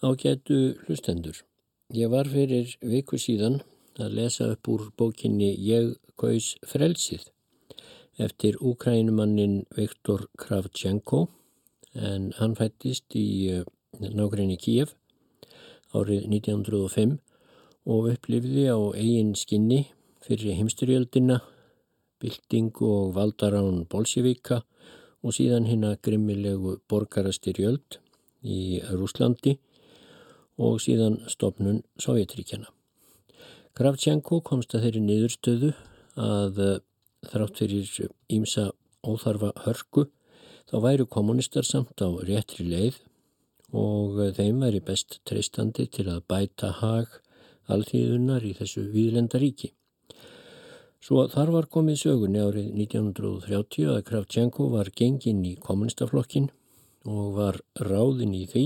Ágætu hlustendur. Ég var fyrir viku síðan að lesa upp úr bókinni Ég kaus frelsið eftir úkrænumannin Viktor Kravchenko en hann fættist í eh, nákvæmni Kíef árið 1905 og upplifði á eigin skinni fyrir heimsturjöldina, byltingu og valdarán Bolsjevíka og síðan hinn að grimmilegu borgarastyrjöld í Rúslandi og síðan stopnun Sovjetríkjana. Kravchenko komst að þeirri niðurstöðu að eh, þrátt fyrir ímsa óþarfa hörku þá væru kommunistar samt á réttri leið og eh, þeim væri best treystandi til að bæta hag alþýðunar í þessu výðlendaríki. Svo þar var komið sögunni árið 1930 að Kravchenko var gengin í kommunistaflokkin og var ráðin í því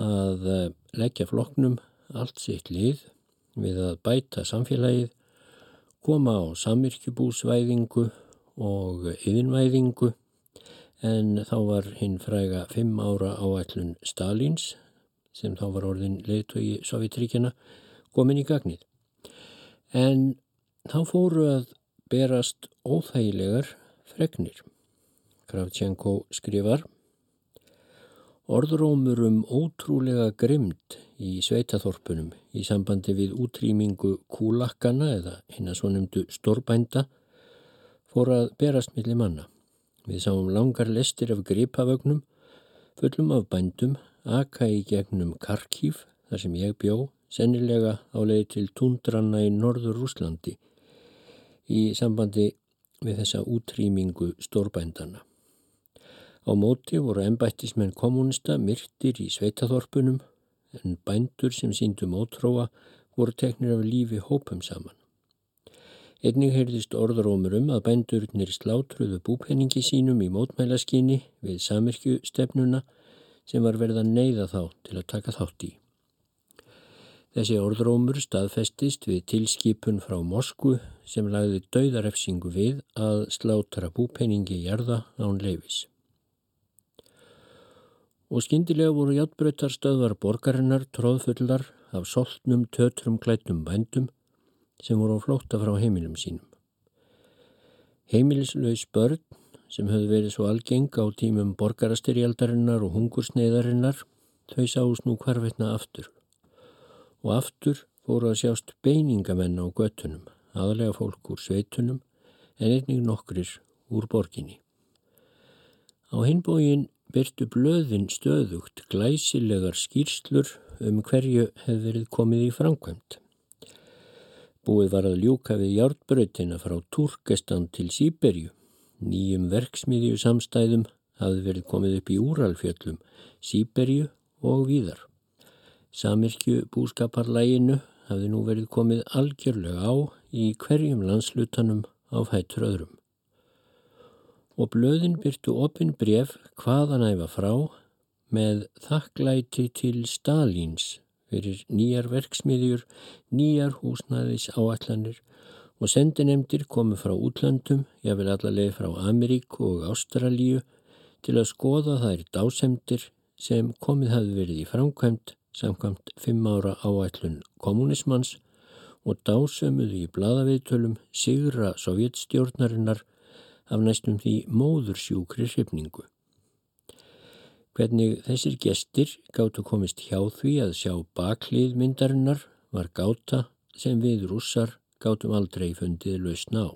að eh, leggja floknum allt sitt lið við að bæta samfélagið, koma á samirkjubúsvæðingu og yðinvæðingu en þá var hinn fræga fimm ára áætlun Stalins sem þá var orðin leiðtögi Sovjetríkjana komin í gagnið. En þá fóru að berast óþægilegar fregnir. Kravchenko skrifar Orðrómur um ótrúlega grimd í sveitaþorpunum í sambandi við útrýmingu kúlakkana eða hinn að svo nefndu stórbænda fór að berast millir manna. Við sáum langar lestir af gripavögnum, fullum af bændum, aka í gegnum Karkív þar sem ég bjó, sennilega á leið til tundranna í norður Rúslandi í sambandi við þessa útrýmingu stórbændana. Á móti voru ennbættismenn kommunista myrtir í sveitaþorpunum en bændur sem síndum ótróa voru teknir af lífi hópum saman. Einning heyrðist orðrómur um að bændurnir slátruðu búpenningi sínum í mótmælaskinni við samirkjustefnuna sem var verið að neyða þá til að taka þátt í. Þessi orðrómur staðfestist við tilskipun frá Moskvu sem lagði dauðarefsingu við að slátra búpenningi jarða án leifis og skindilega voru hjáttbröytarstöðvar borgarinnar tróðfullar af soltnum tötrum klættum bændum sem voru á flótta frá heimilum sínum. Heimilislaus börn sem höfðu verið svo algeng á tímum borgarastyrjaldarinnar og hungursneiðarinnar þau sást nú hvarveitna aftur og aftur fóru að sjást beiningamenn á göttunum, aðlega fólk úr sveitunum en einnig nokkrir úr borginni. Á hinbógin byrtu blöðin stöðugt glæsilegar skýrslur um hverju hefði verið komið í framkvæmt. Búið var að ljúka við hjártbröytina frá Turkestan til Sýberju. Nýjum verksmiðju samstæðum hafði verið komið upp í Úralfjöllum, Sýberju og víðar. Samirkju búskaparlæginu hafði nú verið komið algjörlega á í hverjum landslutanum á fætur öðrum og blöðin byrtu opinn bref hvaðan æfa frá með þakklæti til Stalins fyrir nýjar verksmiðjur, nýjar húsnæðis áallanir og sendinemdir komu frá útlöndum, jáfnvel allarleið frá Ameríku og Ástralíu til að skoða þær dásemdir sem komið hafði verið í framkvæmt samkvæmt fimm ára áætlun kommunismans og dásömuðu í bladaviðtölum sigra sovjetstjórnarinnar af næstum því móðursjúkri hrifningu. Hvernig þessir gestir gáttu komist hjá því að sjá baklið myndarinnar var gáta sem við rússar gátum aldrei fundið lausna á.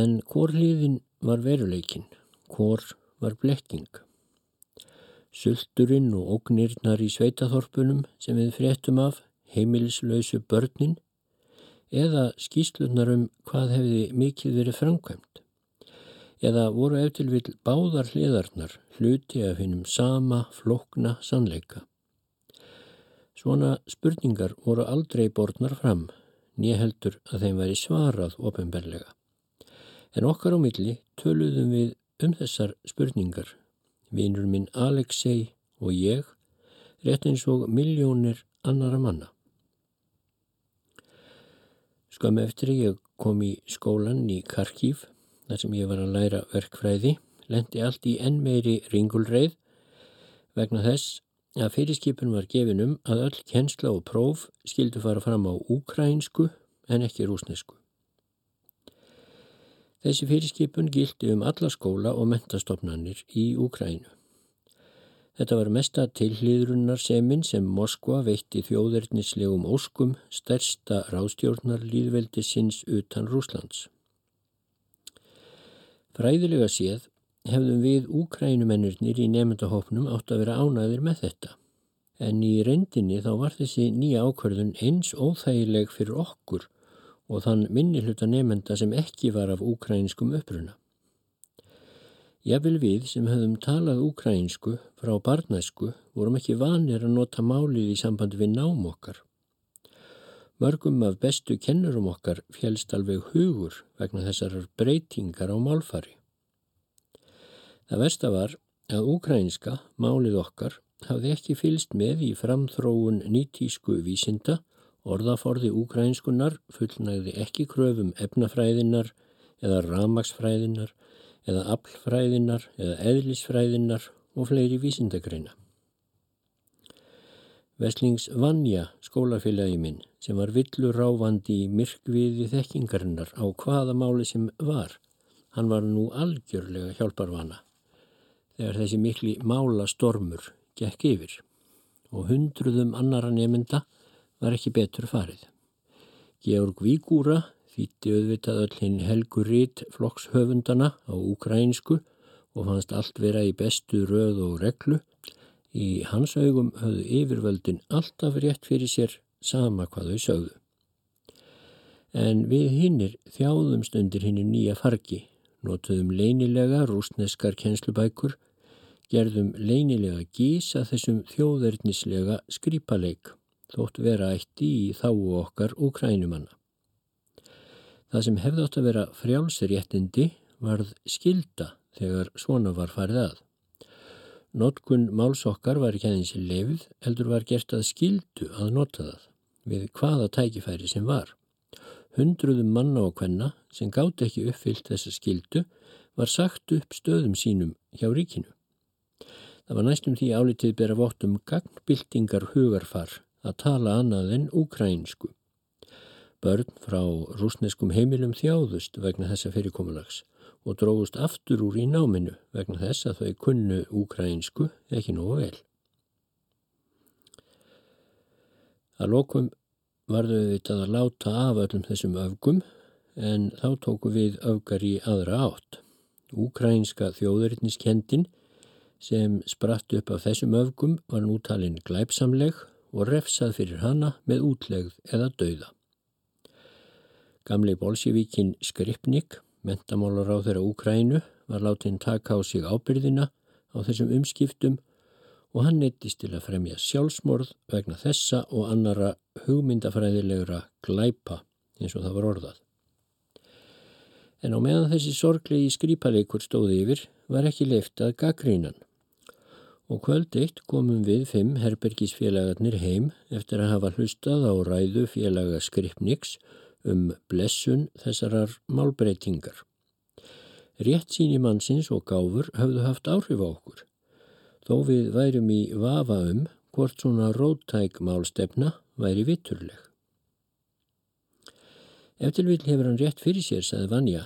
En hvor hliðin var veruleikin, hvor var blekking. Sulturinn og ógnirnar í sveitaþorpunum sem við fréttum af, heimilislausu börnin, eða skýslunar um hvað hefði mikið verið framkvæmt. Eða voru eftir vil báðar hliðarnar hluti af hinnum sama flokna sannleika. Svona spurningar voru aldrei borðnar fram, nýheldur að þeim væri svarað ofinberlega. En okkar á milli töluðum við um þessar spurningar, vinur minn Alexei og ég, rétt eins og miljónir annara manna. Skömmu eftir ég kom í skólan í Karkív, þar sem ég var að læra verkfræði, lendi allt í enn meiri ringulreið vegna þess að fyrirskipun var gefin um að öll kjensla og próf skildu fara fram á úkrænsku en ekki rúsnesku. Þessi fyrirskipun gildi um alla skóla og mentastofnanir í Úkrænu. Þetta var mesta tilhlýðrunnar seminn sem Moskva veitti þjóðernislegum óskum stærsta rástjórnar líðveldisins utan Rúslands. Fræðilega séð hefðum við úkrænumennirnir í nefndahópnum átt að vera ánæðir með þetta. En í reyndinni þá var þessi nýja ákverðun eins óþægileg fyrir okkur og þann minni hluta nefnda sem ekki var af úkrænskum uppruna. Jafnvel við sem höfum talað úkrænsku frá barnæsku vorum ekki vanir að nota málið í samband við nám okkar. Mörgum af bestu kennurum okkar fjelst alveg hugur vegna þessar breytingar á málfari. Það versta var að úkrænska, málið okkar, hafði ekki fylst með í framþróun nýtísku vísinda, orðaforði úkrænskunar fullnægði ekki kröfum efnafræðinar eða ramagsfræðinar eða aflfræðinar eða eðlisfræðinar og fleiri vísindagreina. Veslings Vanja, skólafélagi minn, sem var villur ráfandi í myrkviði þekkingarinnar á hvaða máli sem var, hann var nú algjörlega hjálparvana þegar þessi mikli mála stormur gekk yfir og hundruðum annara nefnda var ekki betur farið. Georg Vígúra þýtti auðvitað öll hinn helgur rít flokkshöfundana á ukrainsku og fannst allt vera í bestu röð og reglu. Í hans augum höfðu yfirvöldin alltaf rétt fyrir sér sama hvað þau sögðu. En við hinnir þjáðumst undir hinnir nýja fargi notuðum leynilega rúsneskar kjenslubækur, gerðum leynilega gísa þessum þjóðverðnislega skrýpaleik, þótt vera eitt í þáu okkar úkrænumanna. Það sem hefði átt að vera frjálsréttindi varð skilda þegar svona var farið að. Notkun málsokkar var ekki aðeins lefið, heldur var gert að skildu að nota það við hvaða tækifæri sem var. Hundruðum manna og hvenna sem gátt ekki uppfyllt þessa skildu var sagt upp stöðum sínum hjá ríkinu. Það var næstum því álitið bera vottum gagnbildingar hugarfar að tala annað en úkrænsku. Börn frá rúsneskum heimilum þjáðust vegna þessa fyrirkomulags og dróðust aftur úr í náminu vegna þess að þau kunnu úkrænsku ekki nógu vel. Að lokum varðu auðvitað að láta af öllum þessum öfgum en þá tóku við öfgar í aðra átt. Úkrænska þjóðurinnskendin sem spratt upp af þessum öfgum var nútalinn glæpsamleg og refsað fyrir hana með útlegð eða dauða. Gamli bolsjevíkin Skripnik, mentamálar á þeirra Úkrænu, var látin taka á sig ábyrðina á þessum umskiptum og hann neittist til að fremja sjálfsmorð vegna þessa og annara hugmyndafræðilegra glæpa eins og það var orðað. En á meðan þessi sorglegi skrýpaleikur stóði yfir var ekki leift að gaggrínan og kvöld eitt komum við fimm herbergisfélagarnir heim eftir að hafa hlustað á ræðu félaga Skripniks um blessun þessarar málbreytingar. Rétt síni mannsins og gáfur hafðu haft áhrif á okkur þó við værum í vafa um hvort svona róttæk málstefna væri vitturleg. Eftir vil hefur hann rétt fyrir sér, saði Vanja,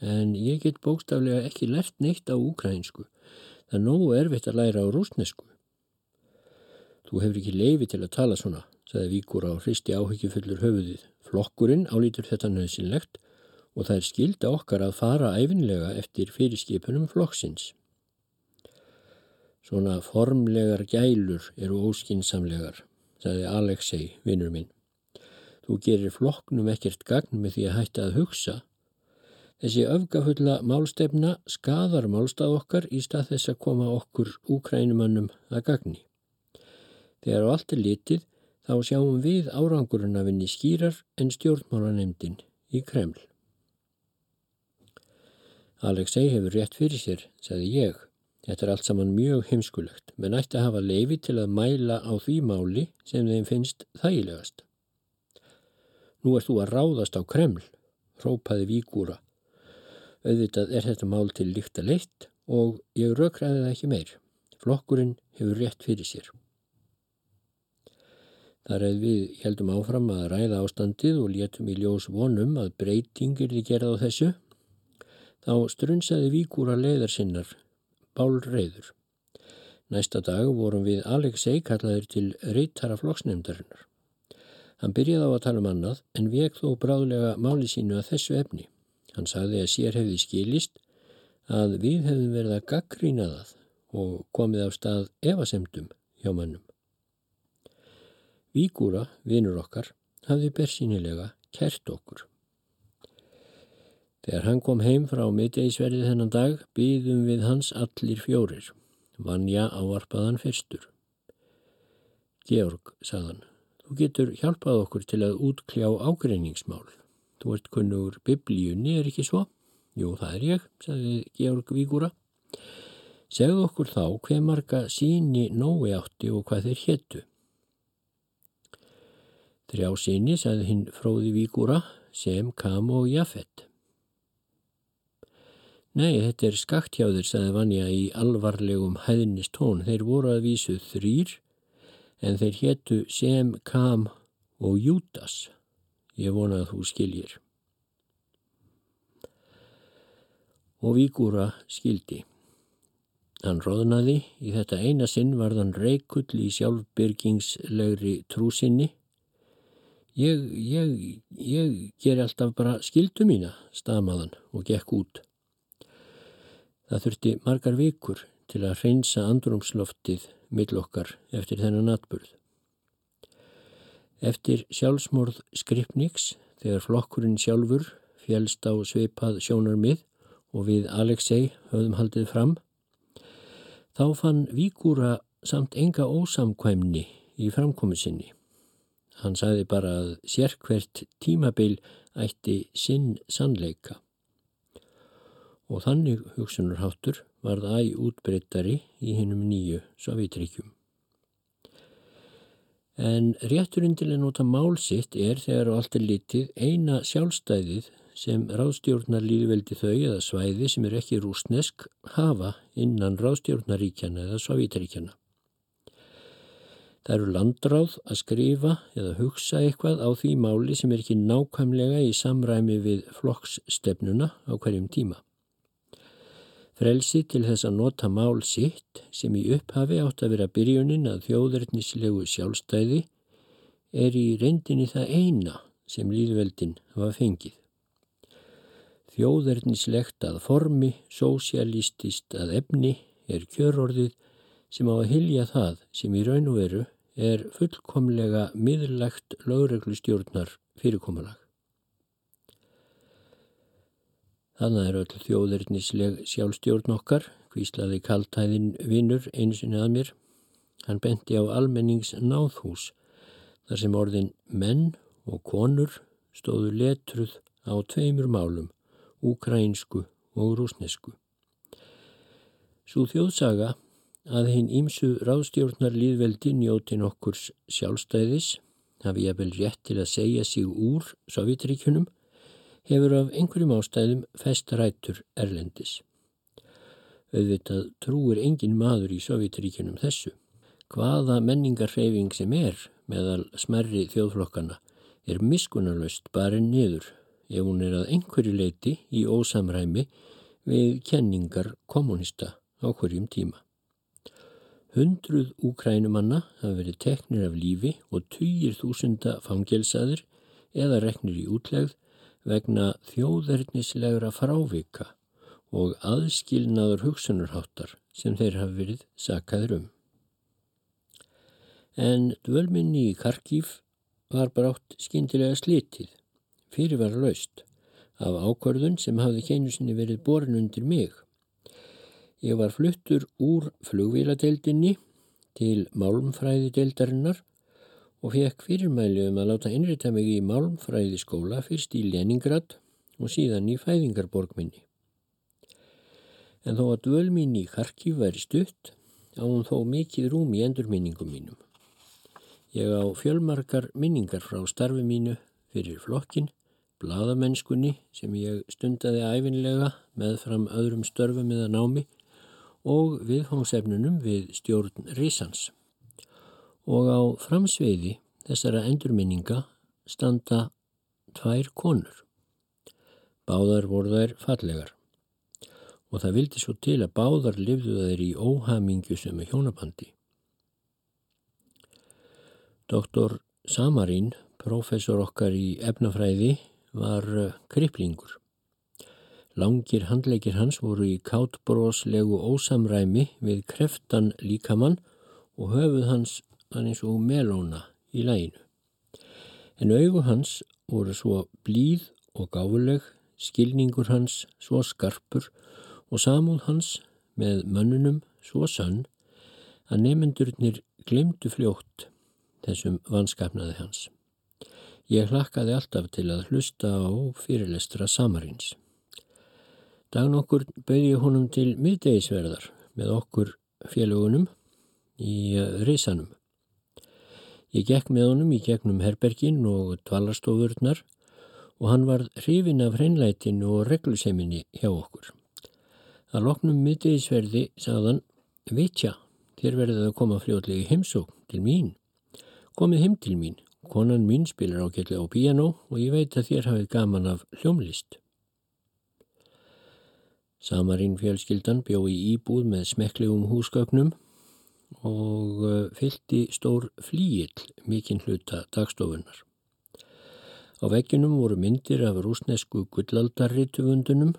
en ég get bókstaflega ekki lert neitt á úkrænsku. Það er nógu erfitt að læra á rúsnesku. Þú hefur ekki leifi til að tala svona, saði Víkur á hristi áhyggjufullur höfuðið. Flokkurinn álítur þetta nöðsynlegt og það er skilda okkar að fara æfinlega eftir fyrirskipunum flokksins. Svona formlegar gælur eru óskinsamlegar, sagði Alexei, vinnur minn. Þú gerir flokknum ekkert gagn með því að hætta að hugsa. Þessi öfgafulla málstefna skadar málstað okkar í stað þess að koma okkur úkrænumannum að gagni. Þegar á allt er litið þá sjáum við árangurinn að vinni skýrar en stjórnmálanemdin í Kreml. Alexei hefur rétt fyrir sér, sagði ég. Þetta er allt saman mjög heimskulegt, menn ætti að hafa leifi til að mæla á því máli sem þeim finnst þægilegast. Nú er þú að ráðast á Kreml, rópaði Vígúra. Auðvitað er þetta mál til líkt að leitt og ég rökraði það ekki meir. Flokkurinn hefur rétt fyrir sér. Þar eða við heldum áfram að ræða ástandið og létum í ljós vonum að breytingir þið gerða á þessu. Þá strunsaði víkúra leiðar sinnar, bálreiður. Næsta dag vorum við Alexei kallaðir til reytara flokksnefndarinnar. Hann byrjaði á að tala um annað en vek þó bráðlega máli sínu að þessu efni. Hann sagði að sér hefði skilist að við hefðum verið að gaggrína það og komið á stað evasemdum hjá mannum. Víkúra, vinur okkar, hafði bersýnilega kert okkur. Þegar hann kom heim frá miðdegisverðið þennan dag býðum við hans allir fjórir. Vanja áarpaðan fyrstur. Georg, sagðan, þú getur hjálpað okkur til að útkljá ágreiningsmál. Þú ert kunnugur biblíunni, er ekki svo? Jú, það er ég, sagði Georg Víkúra. Segðu okkur þá hver marga síni nói átti og hvað þeir héttu. Þrjá síni sagði hinn fróði víkúra sem kam og jafett. Nei, þetta er skakt hjá þér, sagði Vanja í alvarlegum hæðnist tón. Þeir voru að vísu þrýr, en þeir héttu sem kam og jútas. Ég vona að þú skiljir. Og víkúra skildi. Hann róðnaði, í þetta eina sinn var þann reikull í sjálfbyrgingslegri trúsinni Ég, ég, ég ger alltaf bara skildu mína, stamaðan og gekk út. Það þurfti margar vikur til að hreinsa andrumsloftið millokkar eftir þennan atburð. Eftir sjálfsmorð skripniks, þegar flokkurinn sjálfur fjelst á sveipað sjónarmið og við Alexei höfðum haldið fram, þá fann Víkúra samt enga ósamkvæmni í framkomisinni. Hann sagði bara að sérkvert tímabil ætti sinn sannleika. Og þannig hugsunarháttur var það æg útbreyttari í hinnum nýju Sovjetríkjum. En rétturinn til að nota málsitt er þegar á allt er litið eina sjálfstæðið sem ráðstjórnar líðveldi þau eða svæði sem er ekki rúsnesk hafa innan ráðstjórnaríkjana eða Sovjetríkjana. Það eru landráð að skrifa eða hugsa eitthvað á því máli sem er ekki nákvæmlega í samræmi við flokksstefnuna á hverjum tíma. Frelsi til þess að nota mál sitt sem í upphafi átt að vera byrjunin að þjóðverðnislegu sjálfstæði er í reyndinni það eina sem líðveldin hafa fengið. Þjóðverðnislegt að formi, sósialistist að efni er kjörorðið sem á að hilja það sem í raun og veru er fullkomlega miðlægt lögreglustjórnar fyrirkomulag. Þannig er öll þjóðurnisleg sjálfstjórn okkar, hvíslaði kaltæðin vinnur einu sinni að mér. Hann benti á almennings náðhús, þar sem orðin menn og konur stóðu letruð á tveimur málum, úkrænsku og rúsnesku. Svo þjóðsaga að hinn ímsu ráðstjórnar líðveldi njóti nokkurs sjálfstæðis, hafi ég vel rétt til að segja sig úr Sovjetríkunum, hefur af einhverjum ástæðum festrætur Erlendis. Auðvitað trúir engin maður í Sovjetríkunum þessu. Hvaða menningarhreyfing sem er meðal smerri þjóðflokkana er miskunarlaust bara niður ef hún er að einhverju leiti í ósamræmi við kenningar kommunista á hverjum tíma. Hundruð úkrænumanna hafa verið teknir af lífi og týjir þúsunda fangelsaður eða reknir í útlegð vegna þjóðverðnislegra frávika og aðskilnaður hugsunarháttar sem þeir hafa verið sakaður um. En dvölminni í Karkív var brátt skindilega slitið, fyrir var laust, af ákvörðun sem hafði keinu sinni verið borin undir mig. Ég var fluttur úr flugvíladeildinni til málumfræðideildarinnar og fekk fyrirmæli um að láta innrita mig í málumfræðiskóla fyrst í Leningrad og síðan í fæðingarborgminni. En þó að dvölminni í Kharkiv væri stutt á hún þó mikið rúm í endurminningum mínum. Ég á fjölmarkar minningar frá starfi mínu fyrir flokkin, bladamennskunni sem ég stundaði æfinlega með fram öðrum störfum eða námi og viðfóngsefnunum við stjórn Rísans. Og á framsveiði þessara endurminninga standa tvær konur. Báðar voru þær fallegar og það vildi svo til að báðar lifðu þær í óhamingju sem er hjónabandi. Doktor Samarín, professor okkar í efnafræði, var kriplingur. Langir handleikir hans voru í kátbróslegu ósamræmi við kreftan líkamann og höfuð hans var eins og melóna í læginu. En augu hans voru svo blíð og gáfuleg, skilningur hans svo skarpur og samúð hans með mönnunum svo sann að nefendurnir glemdu fljótt þessum vanskapnaði hans. Ég hlakkaði alltaf til að hlusta á fyrirlestra samarins. Dagn okkur bauði ég honum til miðdegisverðar með okkur félagunum í eh, risanum. Ég gekk með honum í gegnum herbergin og dvalarstofurnar og hann var hrifin af hreinlætinu og regluseminni hjá okkur. Að loknum miðdegisverði sagðan, vitja, þér verðið að koma fljóðlegi heimsók til mín. Komið heim til mín, konan mín spilar ákveldi á piano og ég veit að þér hafið gaman af hljómlist. Samarín fjölskyldan bjó í íbúð með smekklegum húsgögnum og uh, fylgti stór flíill mikinn hluta dagstofunar. Á vegginum voru myndir af rúsnesku gullaldarrituvundunum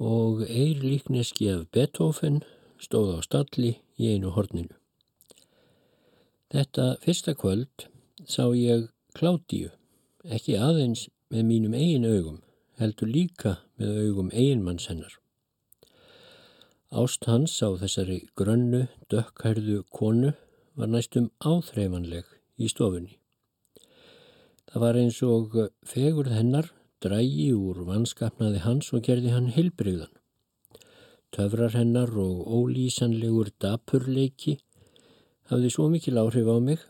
og eir líkneski af Beethoven stóð á stalli í einu horninu. Þetta fyrsta kvöld sá ég Kládíu, ekki aðeins með mínum eigin augum, heldur líka með augum eiginmanns hennar. Ást hans á þessari grönnu, dökkhærðu konu var næstum áþreifanleg í stofunni. Það var eins og fegurð hennar drægi úr vanskapnaði hans og gerði hann heilbreyðan. Töfrar hennar og ólýsanlegur dapurleiki hafði svo mikil áhrif á mig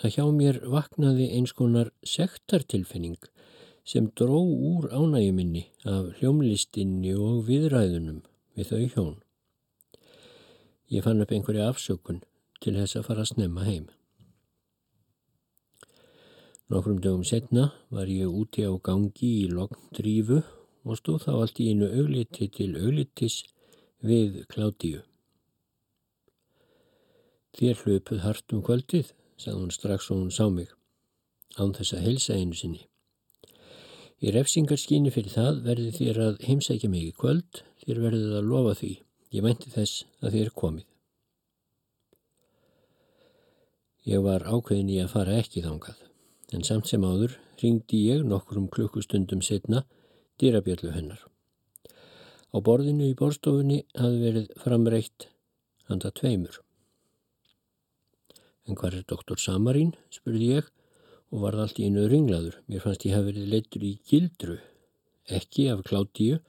að hjá mér vaknaði eins konar sektartilfinning sem dró úr ánægjuminni af hljómlistinni og viðræðunum við þau hjón. Ég fann upp einhverja afsökun til þess að fara að snemma heim. Nokkrum dögum setna var ég úti á gangi í lokndrífu og stóð þá allt í einu augliti til auglitis við Kládíu. Þér hlöpuð hart um kvöldið, sagði hún strax og hún sá mig, án þess að helsa einu sinni. Í refsingarskyni fyrir það verði þér að heimsækja mig í kvöld, þér verðið að lofa því. Ég meinti þess að þið er komið. Ég var ákveðin í að fara ekki þángað, en samt sem áður ringdi ég nokkrum klukkustundum setna dýrabjöllu hennar. Á borðinu í borstofunni hafði verið framreitt handa tveimur. En hvað er doktor Samarín, spurði ég og varð allt í einu ringlaður. Mér fannst ég hafi verið leittur í gildru, ekki af kláttíu,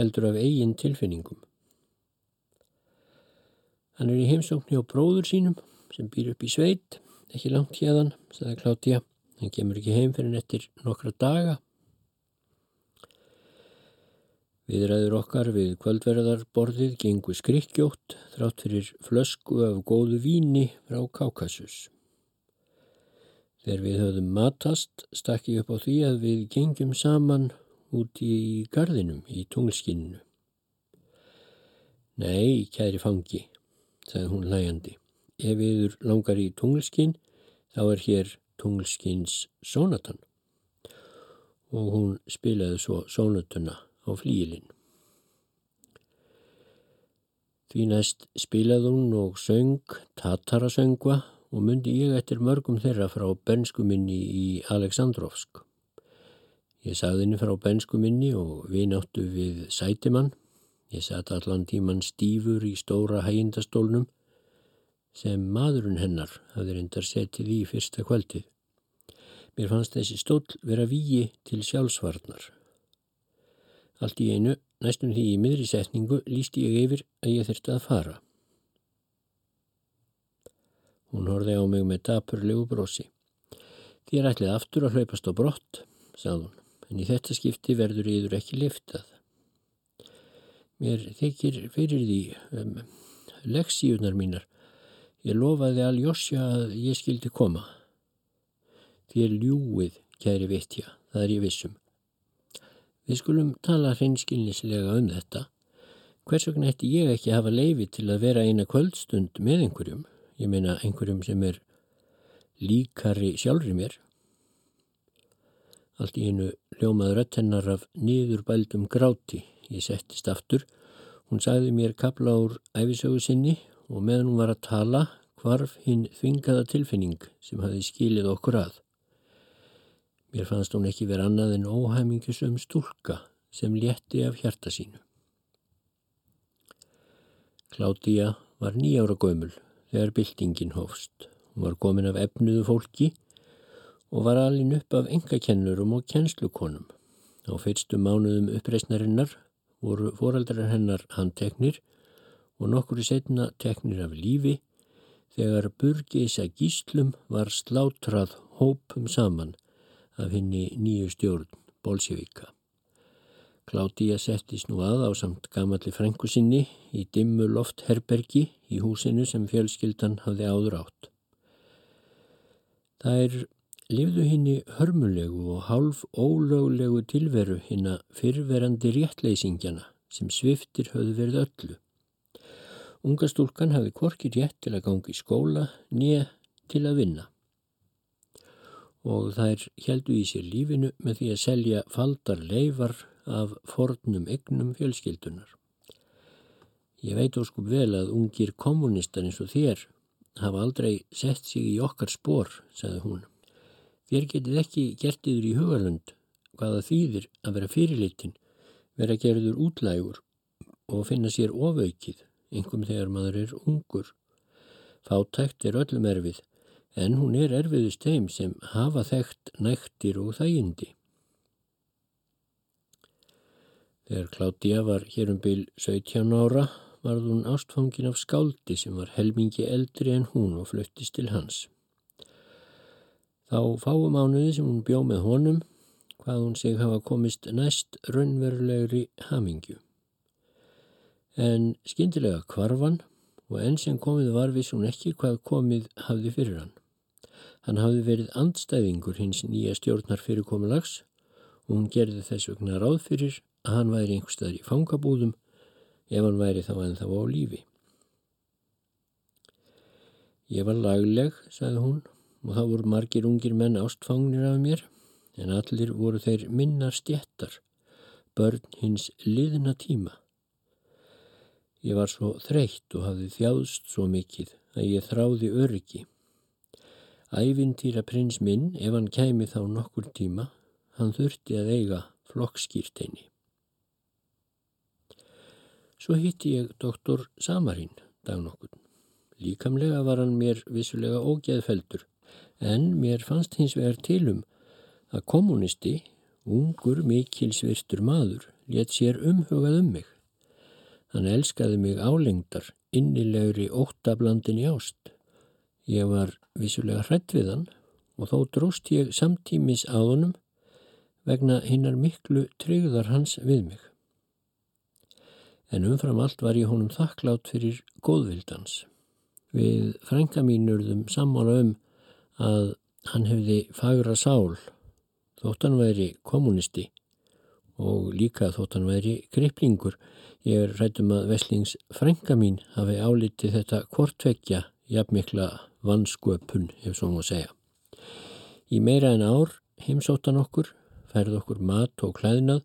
heldur af eigin tilfinningum. Hann er í heimsókni á bróður sínum sem býr upp í sveit, ekki langt hérðan, sagði Kláttíja. Hann kemur ekki heim fyrir nettir nokkra daga. Viðræður okkar við kvöldverðarborðið gengur skrikkjótt þrátt fyrir flösku af góðu víni frá Kákasus. Þegar við höfðum matast stakk ég upp á því að við gengjum saman út í gardinum í tunglskinninu. Nei, kæri fangi, sagði hún hlægandi. Ef yður langar í tunglskinn, þá er hér tunglskins sónatan. Og hún spilaði svo sónatuna á flíilinn. Því næst spilaði hún og söng tatarasöngva og myndi ég eftir mörgum þeirra frá benskuminni í Aleksandrovsk. Ég sagði henni frá benskuminni og við náttu við sætimann Ég satt allan tíman stífur í stóra hægindastólnum sem maðurinn hennar hafði reyndar setið í fyrsta kvöldið. Mér fannst þessi stól vera víi til sjálfsvarnar. Allt í einu, næstum því í miðri setningu, lísti ég yfir að ég þurfti að fara. Hún horfið á mig með dapurlegu brosi. Þér ætlið aftur að hlaupast á brott, sagði hún, en í þetta skipti verður yður ekki liftað. Mér þykir fyrir því um, leksíunar mínar. Ég lofaði Aljosja að ég skildi koma. Þér ljúið, kæri vittja, það er ég vissum. Við skulum tala hreinskilnislega um þetta. Hvers vegna ætti ég ekki hafa leifi til að vera eina kvöldstund með einhverjum? Ég meina einhverjum sem er líkari sjálfri mér. Allt í einu ljómaður rött hennar af nýðurbældum gráti. Ég settist aftur. Hún sagði mér kapla úr æfisögu sinni og meðan hún var að tala hvarf hinn þvingaða tilfinning sem hafi skilið okkur að. Mér fannst hún ekki verið annað en óhæmingjusum stúlka sem létti af hjarta sínu. Kládía var nýjára gömul þegar byltingin hófst. Hún var komin af efnuðu fólki og var alin upp af engakennurum og kennslukonum. Á fyrstu mánuðum uppreysnarinnar voru foreldrar hennar handteknir og nokkuri setna teknir af lífi þegar burgeisa gíslum var slátrað hópum saman af henni nýju stjórn Bolsjevíka. Kládía settist nú að á samt gamalli frængu sinni í dimmu loftherbergi í húsinu sem fjölskyldan hafði áður átt. Það er lifðu henni hörmulegu og hálf ólöglegu tilveru hinna fyrverandi réttleisingjana sem sviftir höfðu verið öllu. Unga stúlkan hafði korki rétt til að gangi í skóla nýja til að vinna og þær heldu í sér lífinu með því að selja faldar leifar af fornum egnum fjölskyldunar. Ég veit óskup vel að ungir kommunistar eins og þér hafa aldrei sett sig í okkar spór, sagði hún. Þér getið ekki gert yfir í hugalund hvaða þýðir að vera fyrirlitin, vera gerður útlægur og finna sér ofaukið, einhverjum þegar maður er ungur. Fátækt er öllum erfið en hún er erfiðust þeim sem hafa þekkt næktir og þægindi. Þegar Kládía var hér um byl 17 ára varð hún ástfangin af skáldi sem var helmingi eldri en hún og fluttist til hans. Þá fáum ánuði sem hún bjó með honum hvað hún sig hafa komist næst raunverulegri hamingju. En skindilega kvarfan og enn sem komið var viss hún ekki hvað komið hafði fyrir hann. Hann hafði verið andstæðingur hins nýja stjórnar fyrirkomulags og hún gerði þess vegna ráð fyrir að hann væri einhverstaðar í fangabúðum ef hann væri þá ennþá á lífi. Ég var lagleg, sagði hún, og þá voru margir ungir menn ástfangnir af mér, en allir voru þeir minnar stjettar, börn hins liðna tíma. Ég var svo þreytt og hafði þjáðst svo mikið að ég þráði öryggi. Ævintýra prins minn, ef hann kæmi þá nokkur tíma, hann þurfti að eiga flokkskýrteini. Svo hitti ég doktor Samarín dag nokkur. Líkamlega var hann mér vissulega ógeðfeldur, en mér fannst hins vegar tilum að kommunisti, ungur mikilsvirtur maður, let sér umhugað um mig. Hann elskaði mig álengdar, innilegri óttablandin í ást. Ég var vissulega hrætt við hann og þó dróst ég samtímis á honum vegna hinnar miklu tryggðar hans við mig. En umfram allt var ég honum þakklátt fyrir góðvildans. Við frænka mínurðum sammála um að hann hefði fagra sál þótt hann væri kommunisti og líka þótt hann væri greiplingur. Ég er rættum að Veslings frænka mín hafi álitið þetta kortveggja jafnmikla vannsköpun, ef svo má segja. Í meira en ár heimsóttan okkur, færð okkur mat og klæðnað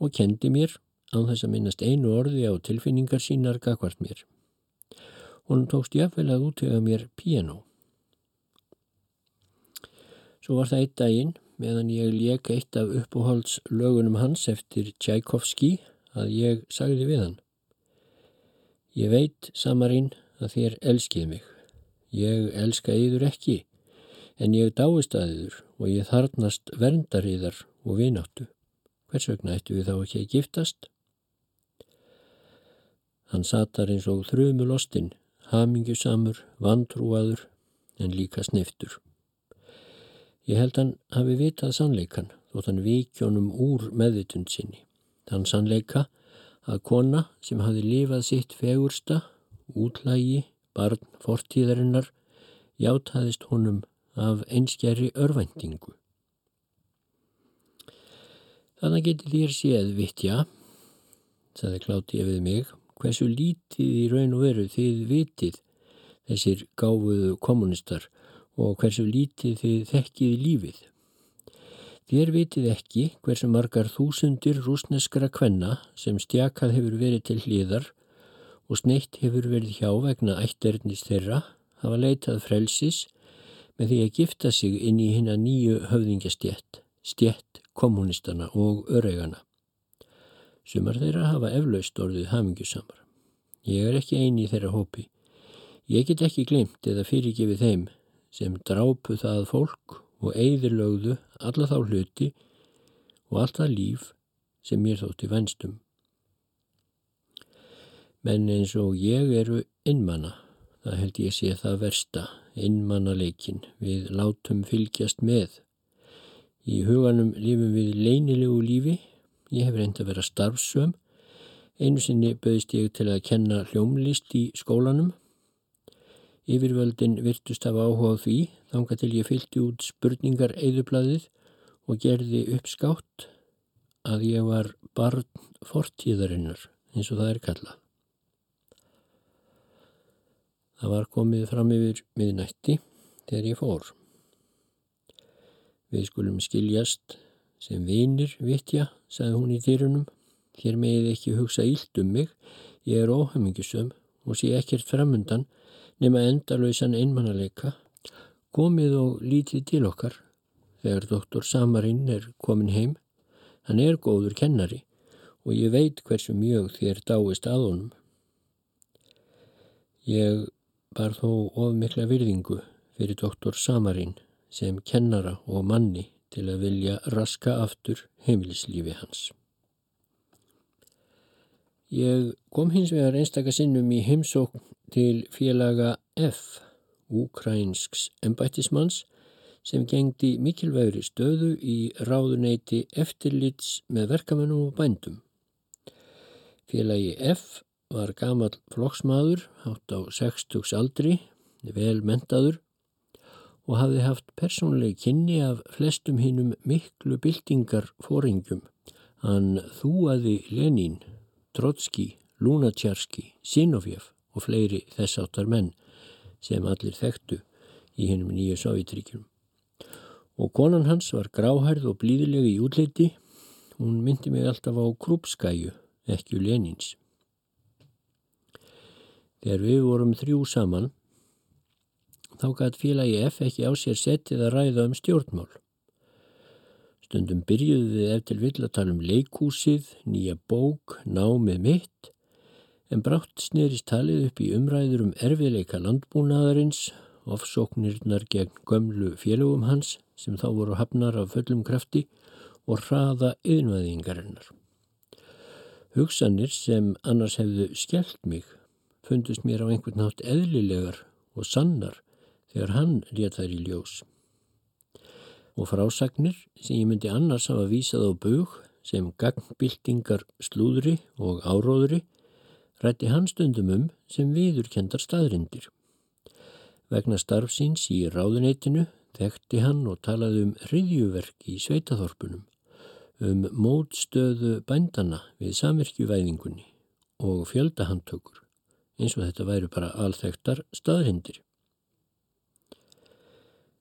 og kendi mér án þess að minnast einu orði á tilfinningar sínar gagvart mér. Hún tókst jáfnvel að útvega mér piano. Svo var það eitt daginn meðan ég lék eitt af uppóhalds lögunum hans eftir Tchaikovski að ég sagði við hann. Ég veit, Samarín, að þér elskið mig. Ég elska yður ekki, en ég dáist að yður og ég þarnast verndariðar og vináttu. Hvers vegna ættu við þá ekki að giftast? Hann satar eins og þrjumulostinn, hamingjusamur, vantrúaður, en líka sniftur. Ég held hann hafi vitað sannleikan, þótt hann vikjónum úr meðvitund sinni. Þann sannleika að kona sem hafi lifað sitt fegursta, útlægi, barn fortíðarinnar, játaðist honum af einskjæri örvæntingu. Þannig getur þér séð vittja, saði Klátti við mig, hversu lítið í raun og veru þið vitið þessir gáfuðu kommunistar og hversu lítið þið þekkið lífið. Þér vitið ekki hversu margar þúsundir rúsneskra kvenna sem stjakað hefur verið til hlýðar og sneitt hefur verið hjá vegna ætternis þeirra hafa leitað frelsis með því að gifta sig inn í hinn að nýju höfðingjastjett, stjett kommunistana og öreigana. Sumar þeirra hafa eflaust orðið hamingjusamar. Ég er ekki eini í þeirra hópi. Ég get ekki glimt eða fyrirgefið þeim sem drápu það fólk og eigðirlögðu alla þá hluti og allt það líf sem mér þótti venstum. Menn eins og ég eru innmanna, það held ég sé það versta, innmannaleikin, við látum fylgjast með. Í huganum lífum við leinilegu lífi, ég hef reynd að vera starfsöm, einu sinni bauðist ég til að kenna hljómlist í skólanum Yfirvöldin virtust hafa áhuga því þanga til ég fylgti út spurningar eðublaðið og gerði uppskátt að ég var barn fortíðarinnar eins og það er kallað. Það var komið fram yfir miðnætti þegar ég fór. Við skulum skiljast sem vinir, vitja, sagði hún í dýrunum. Hér meðið ekki hugsa íld um mig, ég er óhamingisum og sé ekkert framundan nema endalöysan einmannaleika, komið og lítið til okkar þegar doktor Samarinn er komin heim. Hann er góður kennari og ég veit hversu mjög þér dáist að honum. Ég bar þó of mikla virðingu fyrir doktor Samarinn sem kennara og manni til að vilja raska aftur heimilislífi hans. Ég kom hins vegar einstakar sinnum í heimsókn til félaga F, ukrainsks embættismanns, sem gengdi mikilvægri stöðu í ráðuneyti eftirlits með verkamennum og bændum. Félagi F var gamal flokksmaður, hátt á 60 aldri, vel mentaður og hafði haft persónlegi kynni af flestum hinnum miklu byltingar fóringjum. Hann þúaði Lenín, Trotski, Lunatjarski, Sinovjef og fleiri þess áttar menn sem allir þekktu í hennum nýju Sovjetríkjum. Og konan hans var gráhærð og blíðilegi í útleiti, hún myndi mig alltaf á Krupskæju, ekki Lenins. Þegar við vorum þrjú saman, þá gæti félagi F ekki á sér settið að ræða um stjórnmál. Stundum byrjuðu við eftir vill að tala um leikúsið, nýja bók, námið mitt en brátt snerist talið upp í umræður um erfiðleika landbúnaðarins, ofsóknirnar gegn gömlu félögum hans sem þá voru hafnar af fullum krafti og hraða yðnvæðingarinnar. Hugsanir sem annars hefðu skellt mig fundust mér á einhvern nátt eðlilegar og sannar þegar hann rétt þær í ljós. Og frásagnir sem ég myndi annars hafa vísað á bug sem gagnbildingar slúðri og áróðri rætti hann stundum um sem viðurkendar staðrindir. Vegna starfsins í ráðuneytinu þekkti hann og talaði um hriðjuverk í sveitaþorpunum, um mótstöðu bændana við samverkjuvæðingunni og fjöldahandtökur, eins og þetta væri bara alþektar staðrindir.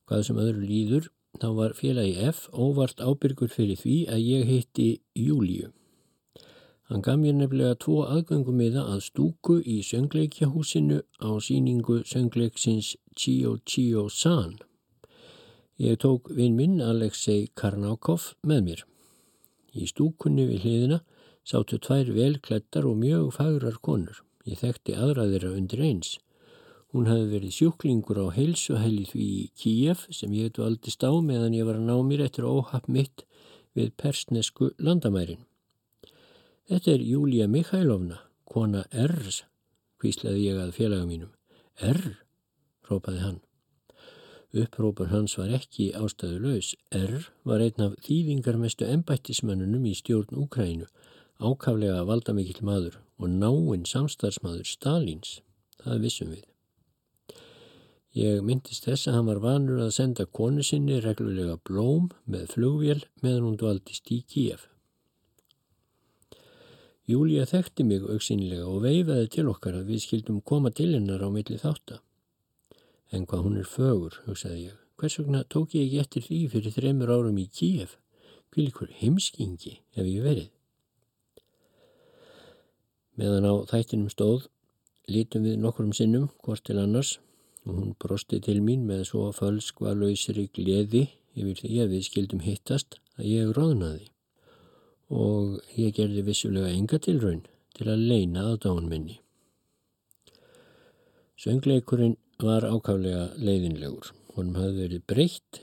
Hvað sem öðru líður, þá var félagi F óvart ábyrgur fyrir því að ég heitti Júliu. Hann gaf mér nefnilega tvo aðgöngumiða að stúku í söngleikjahúsinu á síningu söngleiksins Chio Chio San. Ég tók vinn minn Alexei Karnákov með mér. Í stúkunni við hliðina sáttu tvær velklettar og mjög fagrar konur. Ég þekkti aðraðira undir eins. Hún hafi verið sjúklingur á heilsuhæli því í Kíjaf sem ég hefði aldrei stá meðan ég var að ná mér eftir óhapp mitt við persnesku landamærin. Þetta er Júlia Mikhailovna, kona R's, hvíslaði ég að félaga mínum. R, rópaði hann. Upprópun hans var ekki ástæðu laus. R var einn af þýðingarmestu embættismannunum í stjórn Úkrænu, ákaflega valdamikill maður og náinn samstarfsmaður Stalins. Það vissum við. Ég myndist þess að hann var vanur að senda konu sinni reglulega blóm með flugvél meðan hún dvaldist í Kíef. Júlia þekkti mig auksínlega og veifaði til okkar að við skildum koma til hennar á milli þáttar. En hvað hún er fögur, hugsaði ég. Hvers vegna tók ég ekki eftir því fyrir þremur árum í Kíef? Hvílikur heimskingi hef ég verið. Meðan á þættinum stóð, lítum við nokkrum sinnum, hvort til annars, og hún brosti til mín með svo fölskvalauðsri gleði yfir því að við skildum hittast að ég ráðnaði og ég gerði vissulega enga tilraun til að leina að dán minni. Söngleikurinn var ákaflega leiðinlegur. Honum hafði verið breytt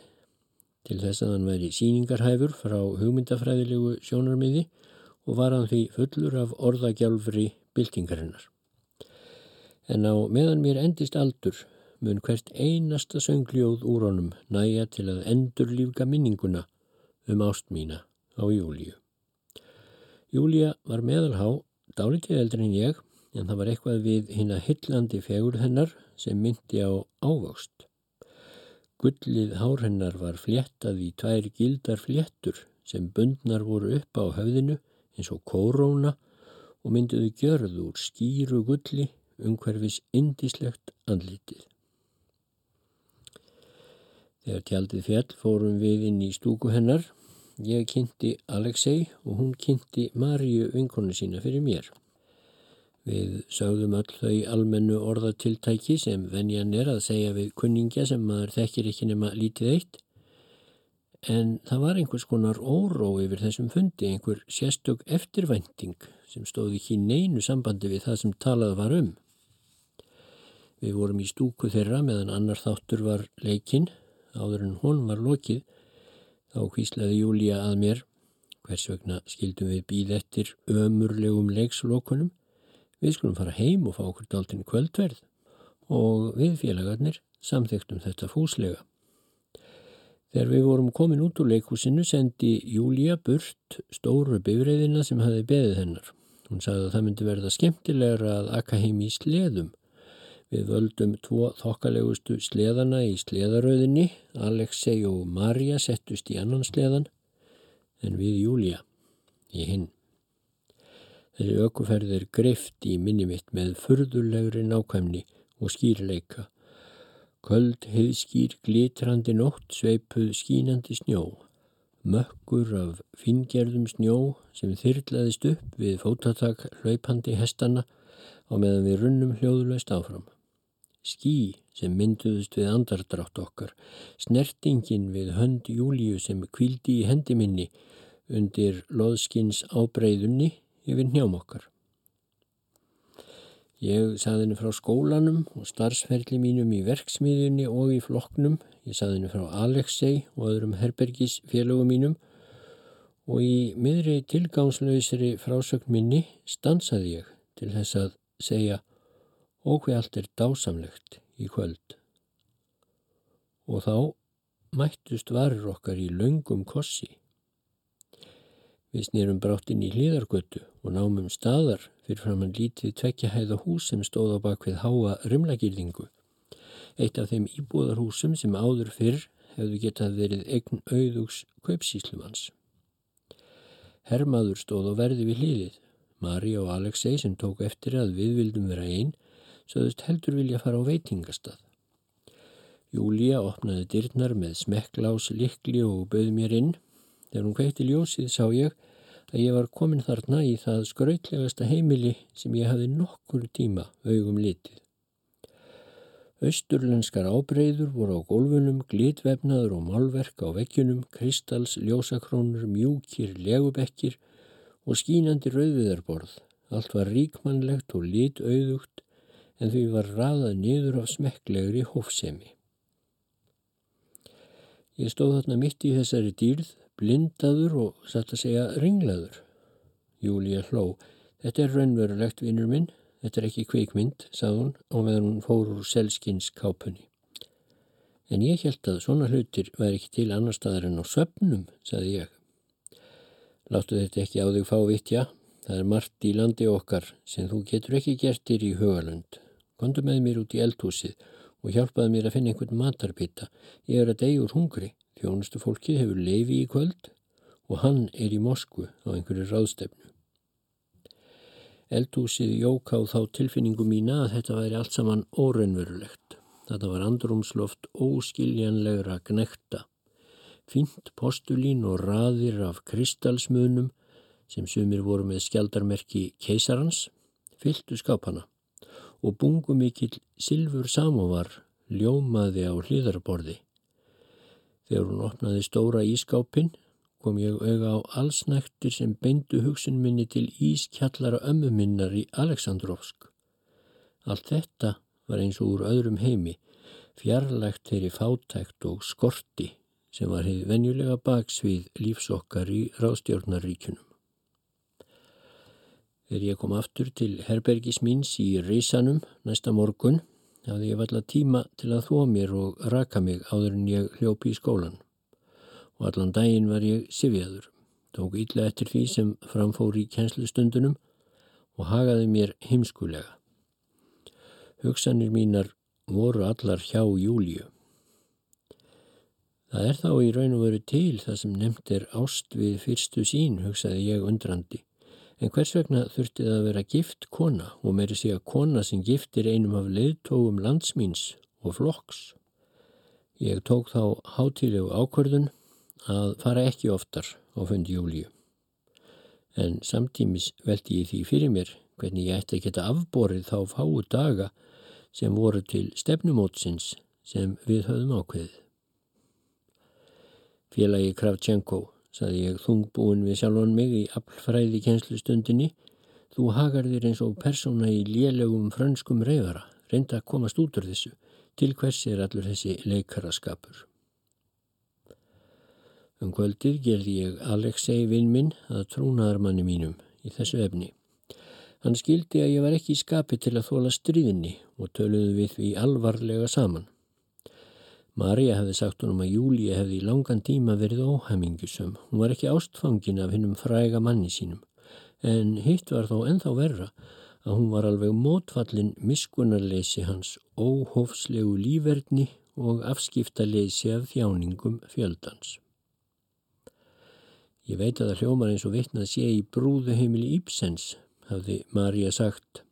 til þess að hann væri síningarhæfur frá hugmyndafræðilegu sjónarmiði og var hann því fullur af orðagjálfri byltingarinnar. En á meðan mér endist aldur mun hvert einasta söngljóð úr honum næja til að endur lífga minninguna um ást mína á Júliu. Júlia var meðalhá, dálítið eldri en ég, en það var eitthvað við hinn að hillandi fegur hennar sem myndi á ávöxt. Gullið hár hennar var fléttað í tvær gildar fléttur sem bundnar voru upp á höfðinu eins og kóróna og myndiðu gjörð úr skýru gulli umhverfis indislegt andlitið. Þegar tjaldið fjall fórum við inn í stúku hennar. Ég kynnti Alexei og hún kynnti Marju vinkonu sína fyrir mér. Við sögðum öll þau almennu orðatiltæki sem venjan er að segja við kunningja sem maður þekkir ekki nema lítið eitt. En það var einhvers konar óró yfir þessum fundi, einhver sérstök eftirvænting sem stóði ekki neinu sambandi við það sem talað var um. Við vorum í stúku þeirra meðan annar þáttur var leikinn áður en hún var lokið, þá hvíslaði Júlia að mér, hvers vegna skildum við býð eftir ömurlegum leikslokunum, við skulum fara heim og fá okkur dáltinn kvöldverð og við félagarnir samþektum þetta fúslega. Þegar við vorum komin út úr leikhúsinu sendi Júlia burt stóru bifræðina sem hafi beðið hennar. Hún sagði að það myndi verða skemmtilegra að akka heim í sleðum Við völdum tvo þokkalegustu sleðana í sleðaröðinni, Alexei og Marja settust í annan sleðan, en við Júlia í hinn. Þessi ökuferð er greift í minni mitt með furðulegri nákvæmni og skýrleika. Köld heiðskýr glitrandi nótt sveipuð skínandi snjó. Mökkur af fingerðum snjó sem þyrrlaðist upp við fótatak hlaupandi hestana á meðan við runnum hljóðulegst áfram skí sem mynduðust við andardrátt okkar, snertingin við hönd Júliu sem kvildi í hendi minni undir loðskins ábreyðunni yfir njám okkar. Ég saði henni frá skólanum og starfsferli mínum í verksmiðjunni og í flokknum. Ég saði henni frá Alexei og öðrum herbergisfélögum mínum og í miðri tilgangslöysri frásögn minni stansaði ég til þess að segja og hver allt er dásamlegt í kvöld. Og þá mættust varir okkar í laungum kossi. Við snýrum bráttinn í hlýðargötu og námum staðar fyrir fram hann lítið tvekjahæða hús sem stóð á bakvið háa rimlagýrðingu. Eitt af þeim íbúðarhúsum sem áður fyrr hefðu getað verið eign auðugs kaupsíslumans. Hermaður stóð og verði við hlýðið. Mari og Alexei sem tók eftir að við vildum vera einn sögðust heldur vilja fara á veitingastað. Júlia opnaði dyrnar með smekklás likli og bauð mér inn. Þegar hún kveikti ljósið sá ég að ég var komin þarna í það skrautlegasta heimili sem ég hafi nokkur tíma augum litið. Östurlenskar ábreyður voru á gólfunum, glitvefnaður og málverk á veggjunum, kristals, ljósakrónur, mjúkir, legubekkir og skínandi rauðviðarborð. Allt var ríkmannlegt og litauðugt en því var raðað niður af smekklegri hófsemi. Ég stóð þarna mitt í þessari dýrð, blindaður og satt að segja ringlaður. Júlia hló. Þetta er raunverulegt, vinnur minn. Þetta er ekki kveikmynd, sað hún, og meðan hún fór úr selskins kápunni. En ég held að svona hlutir væri ekki til annar staðar en á söpnum, saði ég. Láttu þetta ekki á þig fá vittja. Það er margt í landi okkar sem þú getur ekki gertir í hugalund. Kondu með mér út í eldhúsið og hjálpaði mér að finna einhvern matarbita. Ég er að degjur hungri, þjónustu fólkið hefur leifi í kvöld og hann er í Moskvu á einhverju ráðstefnu. Eldhúsið jók á þá tilfinningu mína að þetta væri allt saman óraunverulegt. Þetta var andrumsloft óskiljanlegra gnekta. Fínt postulín og raðir af kristalsmunum sem sumir voru með skjaldarmerki keisarans fylltu skápana og bungu mikill Silfur Samovar ljómaði á hlýðarborði. Þegar hún opnaði stóra ískápin kom ég auga á allsnæktir sem beindu hugsun minni til ískjallara ömmu minnar í Aleksandrovsk. Allt þetta var eins og úr öðrum heimi, fjarlægt þeirri fátækt og skorti sem var hefði venjulega baksvið lífsokkar í rástjórnaríkunum. Þegar ég kom aftur til herbergis míns í Rísanum næsta morgun hafði ég valla tíma til að þó mér og raka mig áður en ég hljópi í skólan. Og allan daginn var ég sifjaður, tók ítla eftir því sem framfór í kjenslustundunum og hagaði mér heimskulega. Hugsanir mínar voru allar hjá Júliu. Það er þá í raun og veru til það sem nefnt er ást við fyrstu sín, hugsaði ég undrandi. En hvers vegna þurfti það að vera gift kona og meiri sé að kona sem giftir einum af leiðtógum landsmýns og flokks? Ég tók þá hátilegu ákvörðun að fara ekki oftar á fundi júliu. En samtímis veldi ég því fyrir mér hvernig ég ætti að geta afborið þá fáu daga sem voru til stefnumótsins sem við höfum ákveðið. Félagi Kravtjenko saði ég þungbúin við sjálfan mig í aflfræði kjenslustundinni. Þú hagar þér eins og persóna í lélegum frönskum reyfara, reynda að komast út úr þessu. Til hvers er allur þessi leikaraskapur? Um kvöldið gerði ég Alexei vinn minn að trúnaðarmanni mínum í þessu efni. Hann skildi að ég var ekki í skapi til að þóla stríðinni og töluðu við því alvarlega saman. Marja hefði sagt honum að Júlíu hefði í langan tíma verið óhamingjusum. Hún var ekki ástfangin af hinnum fræga manni sínum. En hitt var þó enþá verra að hún var alveg mótfallin miskunarleysi hans óhófslegu lífverðni og afskiptaleysi af þjáningum fjöldans. Ég veit að það hljómar eins og vittnað sé í brúðuheimili Íbsens, hafði Marja sagt.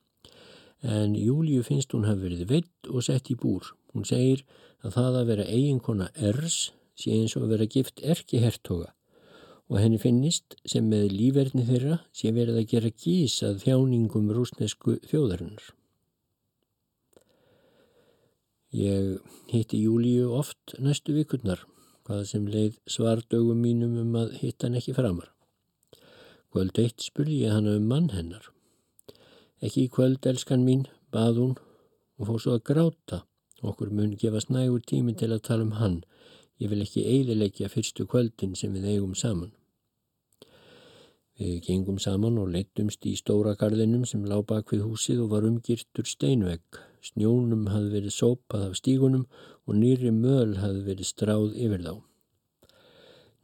En Júlíu finnst hún hafi verið veitt og sett í búr. Hún segir að það að vera eiginkona Ers sé eins og að vera gift erki hertoga og henni finnist sem með lífverðni þeirra sé verið að gera gís að þjáningum rúsnesku þjóðarinnar. Ég hitti Júlíu oft næstu vikurnar, hvaða sem leið svardögum mínum um að hitta hann ekki framar. Kvöld eitt spurði ég hana um mann hennar. Ekki í kvöld, elskan mín, bað hún og fór svo að gráta Okkur mun gefast nægur tími til að tala um hann. Ég vil ekki eidilegja fyrstu kvöldin sem við eigum saman. Við gengum saman og leittumst í stóra garðinum sem lág bak við húsið og var umgirtur steinvegg. Snjónum hafði verið sópað af stígunum og nýri möl hafði verið stráð yfir þá.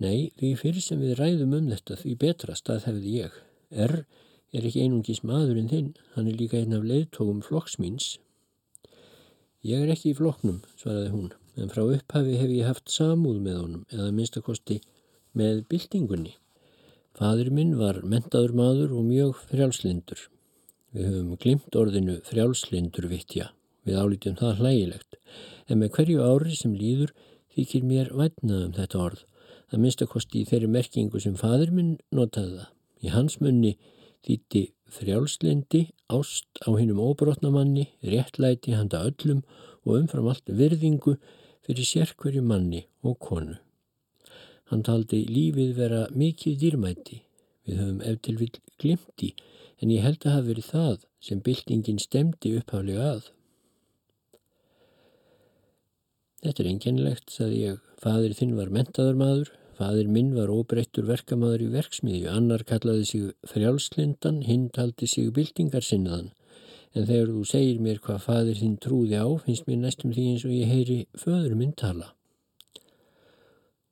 Nei, því fyrir sem við ræðum um þetta því betra stað hefði ég. Er er ekki einungis maðurinn þinn, hann er líka einn af leiðtógum flokksmýns Ég er ekki í floknum, svaraði hún, en frá upphafi hef ég haft samúð með honum eða minnstakosti með byltingunni. Fadur minn var mentaður maður og mjög frjálslindur. Við höfum glimt orðinu frjálslindur vittja, við álítjum það hlægilegt, en með hverju ári sem líður þykir mér vætnað um þetta orð, að minnstakosti í þeirri merkingu sem fadur minn notaði það. Í hans munni þýtti frjálslindi, ást á hinnum óbrotnamanni, réttlæti handa öllum og umfram allt virðingu fyrir sérkverju manni og konu. Hann taldi lífið vera mikið dýrmæti, við höfum eftir vil glimti, en ég held að hafa verið það sem byltingin stemdi upphaflega að. Þetta er enginlegt, saði ég, fadir þinn var mentaður maður, Fadir minn var óbreyttur verkamaður í verksmiðju, annar kallaði sig frjálslindan, hinn taldi sig byltingarsinnaðan. En þegar þú segir mér hvað fadir þinn trúði á, finnst mér næstum því eins og ég heyri föður minn tala.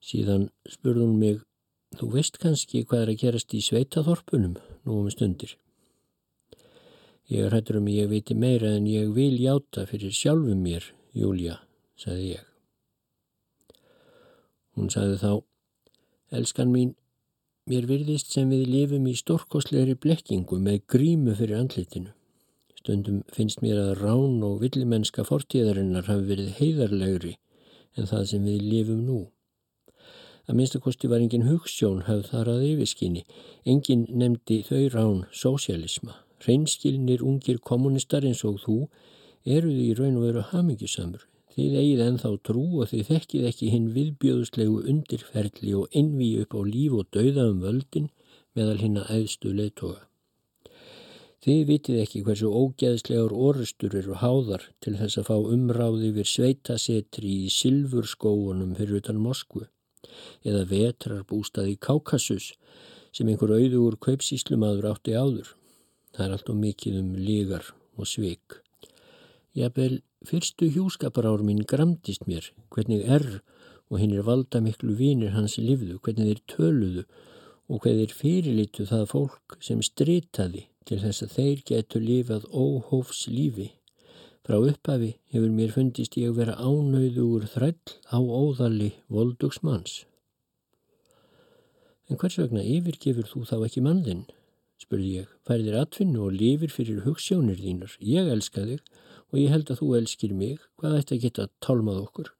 Síðan spurði hún mig, þú veist kannski hvað er að gerast í sveitaþorpunum nú um stundir. Ég hættur um ég veiti meira en ég vil játa fyrir sjálfum mér, Júlia, sagði ég. Hún sagði þá, elskan mín, mér virðist sem við lifum í stórkostlegri blekkingu með grímu fyrir andlitinu. Stundum finnst mér að rán og villimennska fortíðarinnar hafi verið heiðarlegri en það sem við lifum nú. Að minnstakosti var engin hugssjón hafð þar að yfirskinni. Engin nefndi þau rán sósialisma. Hreinskilnir ungir kommunistar eins og þú eruðu í raun og veru hamingjusamur. Þið eigið ennþá trú og þið þekkið ekki hinn viðbjöðuslegu undirferli og innví upp á líf og dauða um völdin meðal hinn að æðstu leittoga. Þið vitið ekki hversu ógeðslegar orustur eru háðar til þess að fá umráði við sveitasetri í silfurskóunum fyrir utan Moskvu eða vetrarbústað í Kákasus sem einhver auðugur kaupsíslumadur átti áður. Það er allt og mikið um lígar og svik. Jafnvel fyrstu hjúskaparár mín gramdist mér hvernig err og hinn er valda miklu vinir hans livðu, hvernig þeir töluðu og hvernig þeir fyrirlitu það fólk sem stritaði til þess að þeir getur lifað óhófs lífi Frá upphafi hefur mér fundist ég vera ánauðugur þræll á óðali voldugsmanns. En hvers vegna yfirgefur þú þá ekki mannðinn? spurði ég. Færðir atvinnu og lifir fyrir hugssjónir þínar. Ég elska þig og ég held að þú elskir mig. Hvað ætti að geta tálmað okkur?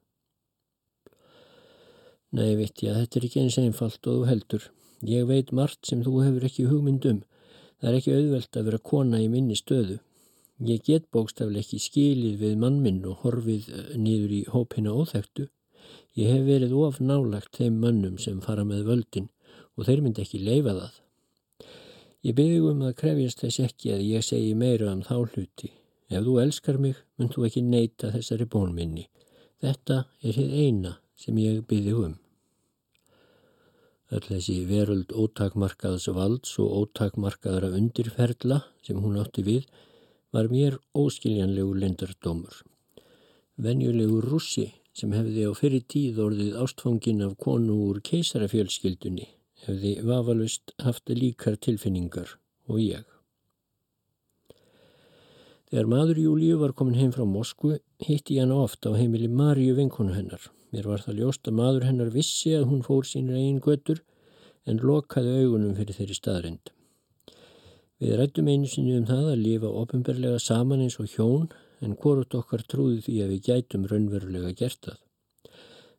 Nei, veit ég að þetta er ekki eins einfalt og þú heldur. Ég veit margt sem þú hefur ekki hugmyndum. Það er ekki auðvelt að vera kona í minni stöðu. Ég get bókstaflega ekki skilið við mann minn og horfið eh, niður í hópina óþægtu. Ég hef verið of nálagt þeim mannum sem fara með völdin og þeir myndi ekki leifa það. Ég byrði um að krefjast þess ekki að ég segi meira um þá hluti. Ef þú elskar mig, mynd þú ekki neyta þessari bónminni. Þetta er hér eina sem ég byrði um. Öll þessi veröld ótakmarkaðs valds og ótakmarkaðara undirferðla sem hún átti við var mér óskiljanlegu lindardómur. Venjulegur russi sem hefði á fyrir tíð orðið ástfangin af konu úr keisarafjölskyldunni hefði vafalust haft líkar tilfinningar og ég. Þegar maður Júliu var komin heim frá Moskvu hitti ég hana ofta á heimili Marju vinkonu hennar. Mér var það ljóst að maður hennar vissi að hún fór sínir einn göttur en lokaði augunum fyrir þeirri staðrind. Við rættum einu sinni um það að lifa ofinberlega saman eins og hjón en hvorut okkar trúði því að við gætum raunverulega gert það.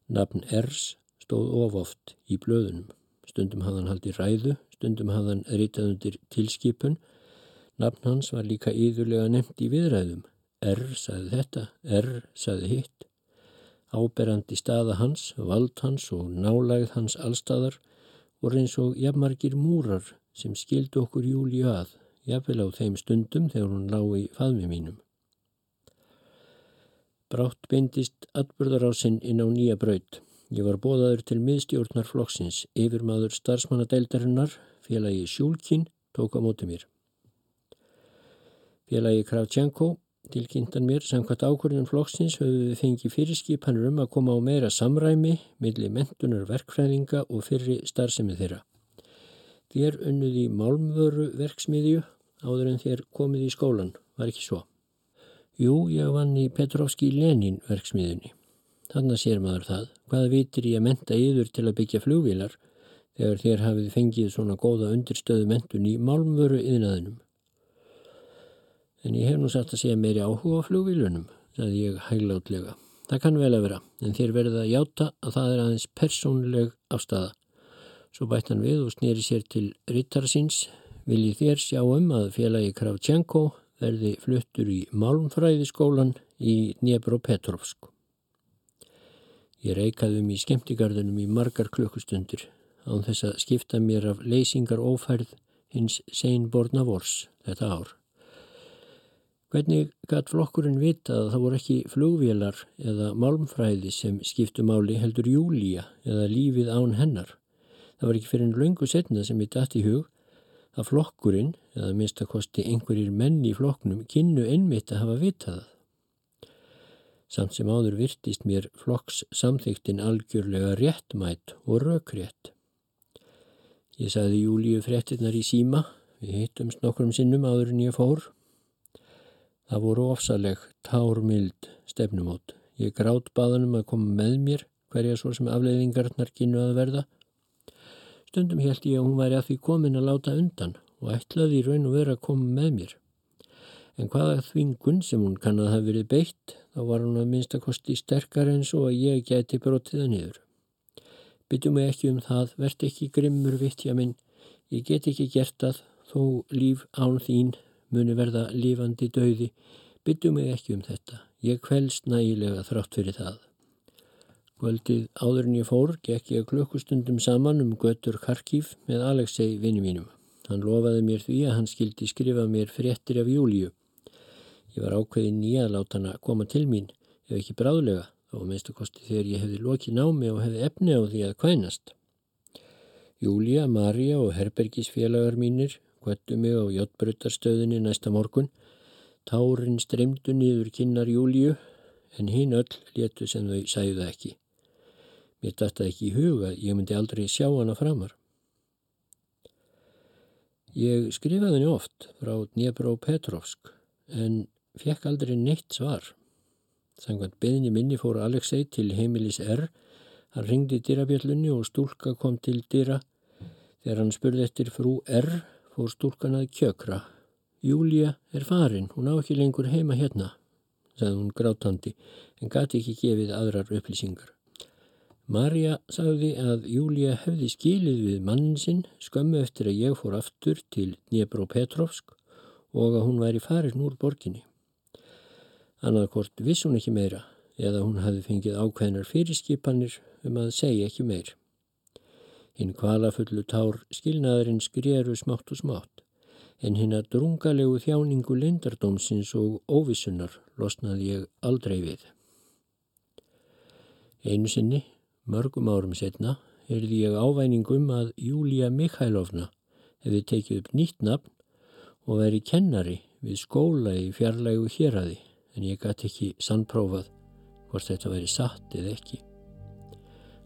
Nafn Ers stóð ofoft í blöðunum. Stundum hafðan haldi ræðu, stundum hafðan ritað undir tilskipun. Nafn hans var líka íðurlega nefnt í viðræðum. R saði þetta, R saði hitt. Áberandi staða hans, vald hans og nálægð hans allstaðar voru eins og jafnmargir múrar sem skildu okkur Júliu að, jafnvel á þeim stundum þegar hún lág í faðmi mínum. Brátt beindist atbyrðarásinn inn á nýja braut. Ég var bóðaður til miðstjórnar flokksins, yfirmaður starfsmannadeildarinnar, félagi Sjúlkin, tók á móti mér. Félagi Kravtjanko tilkynntan mér, samkvæmt ákvörðun flokksins höfðu við fengið fyrirskipanur um að koma á meira samræmi millir mentunar verkfræðinga og fyrri starfsemið þeirra. Þér unnuð í málmvöru verksmiðju áður en þér komið í skólan, var ekki svo? Jú, ég vann í Petrovski Lenin verksmiðjunni. Þannig sér maður það. Hvaða vitir ég að menta yður til að byggja flugvílar þegar þér hafið fengið svona góða undirstöðu mentun í málmvöru yðnaðinum? En ég hef nú satt að segja meiri áhuga á flugvílunum, sagði ég hæglátlega. Það kann vel að vera, en þér verða að játa að það er aðeins persónleg afstæða. Svo bætt hann við og snýri sér til rittarsins. Viljið þér sjá um að félagi Kravtjenko verði fluttur í Malmfræðiskólan í Dnjepro-Petrovsk. Ég reikaði um í skemmtigarðunum í margar klukkustundir án þess að skipta mér af leysingar ófærð hins seinborna vors þetta ár. Hvernig gætt flokkurinn vita að það voru ekki flugvélar eða malmfræði sem skiptu máli heldur júlía eða lífið án hennar? Það var ekki fyrir en laungu setna sem ég dætt í hug að flokkurinn, eða minnst að kosti einhverjir menn í flokknum, kynnu einmitt að hafa vitað. Samt sem áður virtist mér flokks samþyktin algjörlega réttmætt og rökrétt. Ég sagði Júliu fréttinnar í síma, við hittumst nokkrum sinnum áður en ég fór. Það voru ofsaleg, tármild stefnumót. Ég grátt baðanum að koma með mér hverja svo sem afleiðingarnar kynnu að verða. Stundum held ég að hún væri að því komin að láta undan og ætlaði í raun og vera að koma með mér. En hvaða þvingun sem hún kann að hafa verið beitt, þá var hún að minnstakosti sterkar en svo að ég geti brótiða niður. Byttu mig ekki um það, verðt ekki grimmur vittja minn, ég get ekki gert að þó líf án þín muni verða lífandi döði, byttu mig ekki um þetta, ég kvelst nægilega þrátt fyrir það. Kvöldið áður en ég fór gekk ég klukkustundum saman um götur Karkív með Alexei vinni mínum. Hann lofaði mér því að hann skildi skrifa mér fréttir af Júliu. Ég var ákveðin í að láta hann að koma til mín, ef ekki bráðlega, þá minnstu kosti þegar ég hefði lokið námi og hefði efni á því að kvænast. Júlia, Marja og herbergisfélagar mínir hvettu mig á Jóttbrutarstöðinni næsta morgun. Tárin streymdu niður kinnar Júliu en hinn öll letu sem þau sæðu ekki. Mér dætti ekki í huga, ég myndi aldrei sjá hana framar. Ég skrifaði henni oft frá Dnjepro Petrovsk en fekk aldrei neitt svar. Sangvænt beðinni minni fór Alexei til heimilis R. Hann ringdi dyrabjöllunni og stúlka kom til dyra. Þegar hann spurði eftir frú R fór stúlkan að kjökra. Júlia er farin, hún á ekki lengur heima hérna, sagði hún grátandi en gati ekki gefið aðrar upplýsingar. Marja sagði að Júlia hefði skilið við mannin sinn skömmu eftir að ég fór aftur til Dnjepro-Petrovsk og að hún væri farin úr borginni. Annaðkort viss hún ekki meira eða hún hafi fengið ákveðnar fyrirskipanir um að segja ekki meir. Hinn kvalafullu tár skilnaðarinn skrieru smátt og smátt en hinn að drungalegu þjáningu leindardómsins og óvissunar losnaði ég aldrei við. Einu sinni Mörgum árum setna heyrði ég ávæning um að Júlia Mikhailovna hefði tekið upp nýtt nafn og verið kennari við skóla í fjarlægu héradi en ég gæti ekki sannprófað hvort þetta væri satt eða ekki.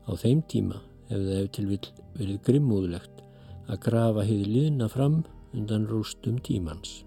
Á þeim tíma hefði það eftir vil verið grimmúðlegt að grafa hefði liðna fram undan rústum tímans.